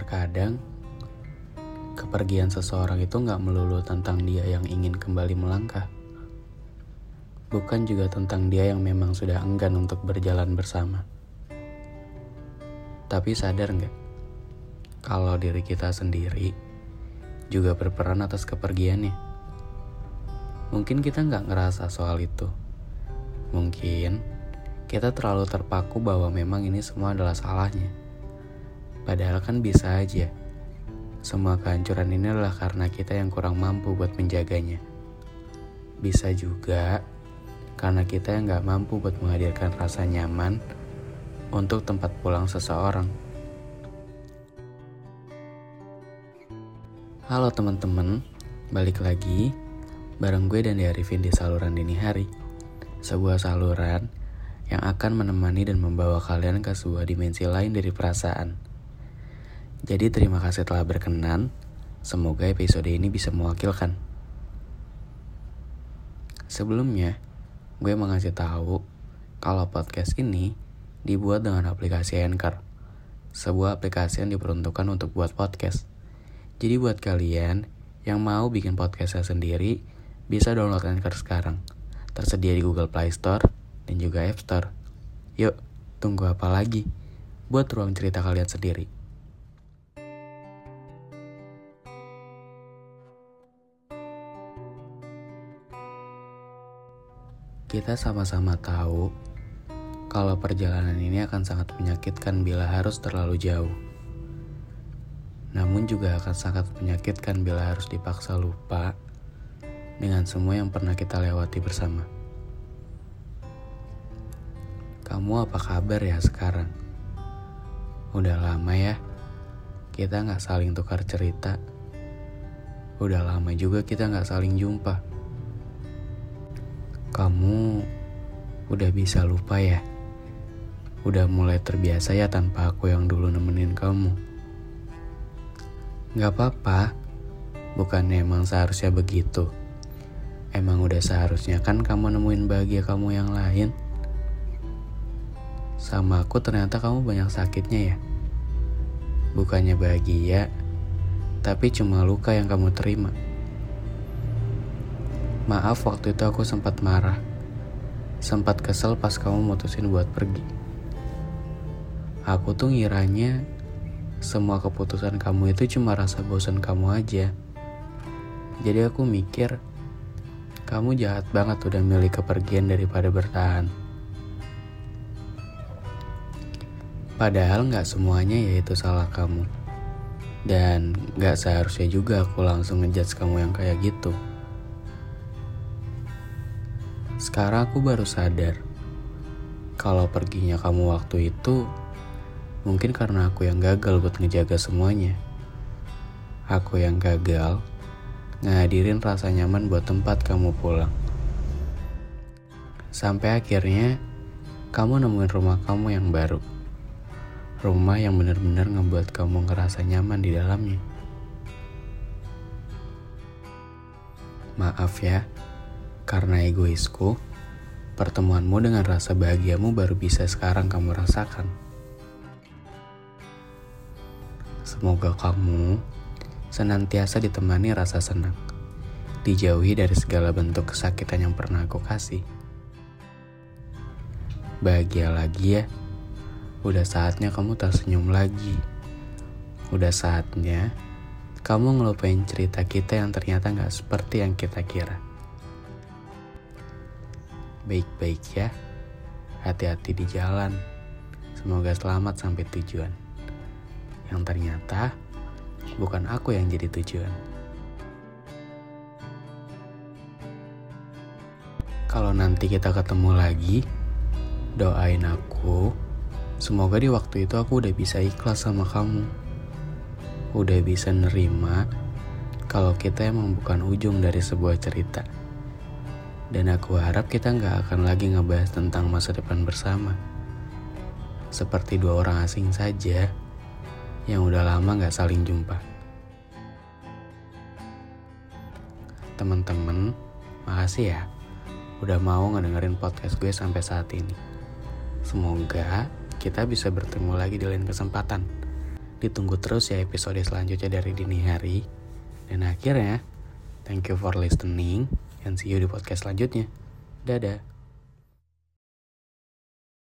Terkadang, kepergian seseorang itu nggak melulu tentang dia yang ingin kembali melangkah. Bukan juga tentang dia yang memang sudah enggan untuk berjalan bersama. Tapi sadar nggak, kalau diri kita sendiri juga berperan atas kepergiannya. Mungkin kita nggak ngerasa soal itu. Mungkin kita terlalu terpaku bahwa memang ini semua adalah salahnya. Padahal kan bisa aja. Semua kehancuran ini adalah karena kita yang kurang mampu buat menjaganya. Bisa juga karena kita yang gak mampu buat menghadirkan rasa nyaman untuk tempat pulang seseorang. Halo teman-teman, balik lagi bareng gue dan Arifin di saluran dini hari. Sebuah saluran yang akan menemani dan membawa kalian ke sebuah dimensi lain dari perasaan. Jadi terima kasih telah berkenan. Semoga episode ini bisa mewakilkan. Sebelumnya, gue mau ngasih tahu kalau podcast ini dibuat dengan aplikasi Anchor. Sebuah aplikasi yang diperuntukkan untuk buat podcast. Jadi buat kalian yang mau bikin podcastnya sendiri, bisa download Anchor sekarang. Tersedia di Google Play Store dan juga App Store. Yuk, tunggu apa lagi? Buat ruang cerita kalian sendiri. Kita sama-sama tahu kalau perjalanan ini akan sangat menyakitkan bila harus terlalu jauh. Namun juga akan sangat menyakitkan bila harus dipaksa lupa dengan semua yang pernah kita lewati bersama. Kamu apa kabar ya sekarang? Udah lama ya, kita nggak saling tukar cerita. Udah lama juga kita nggak saling jumpa kamu udah bisa lupa ya? Udah mulai terbiasa ya tanpa aku yang dulu nemenin kamu? Gak apa-apa, bukan emang seharusnya begitu. Emang udah seharusnya kan kamu nemuin bahagia kamu yang lain? Sama aku ternyata kamu banyak sakitnya ya? Bukannya bahagia, tapi cuma luka yang kamu terima. Maaf waktu itu aku sempat marah. Sempat kesel pas kamu mutusin buat pergi. Aku tuh ngiranya semua keputusan kamu itu cuma rasa bosan kamu aja. Jadi aku mikir, kamu jahat banget udah milih kepergian daripada bertahan. Padahal nggak semuanya yaitu salah kamu. Dan gak seharusnya juga aku langsung ngejudge kamu yang kayak gitu. Sekarang aku baru sadar kalau perginya kamu waktu itu mungkin karena aku yang gagal buat ngejaga semuanya. Aku yang gagal ngadirin rasa nyaman buat tempat kamu pulang. Sampai akhirnya kamu nemuin rumah kamu yang baru. Rumah yang benar-benar ngebuat kamu ngerasa nyaman di dalamnya. Maaf ya, karena egoisku, pertemuanmu dengan rasa bahagiamu baru bisa sekarang kamu rasakan. Semoga kamu senantiasa ditemani rasa senang, dijauhi dari segala bentuk kesakitan yang pernah aku kasih. Bahagia lagi ya, udah saatnya kamu tersenyum lagi. Udah saatnya kamu ngelupain cerita kita yang ternyata gak seperti yang kita kira baik-baik ya. Hati-hati di jalan. Semoga selamat sampai tujuan. Yang ternyata bukan aku yang jadi tujuan. Kalau nanti kita ketemu lagi, doain aku. Semoga di waktu itu aku udah bisa ikhlas sama kamu. Udah bisa nerima kalau kita emang bukan ujung dari sebuah cerita. Dan aku harap kita nggak akan lagi ngebahas tentang masa depan bersama. Seperti dua orang asing saja yang udah lama nggak saling jumpa. Teman-teman, makasih ya udah mau ngedengerin podcast gue sampai saat ini. Semoga kita bisa bertemu lagi di lain kesempatan. Ditunggu terus ya episode selanjutnya dari dini hari. Dan akhirnya, thank you for listening and see you di podcast selanjutnya. Dadah.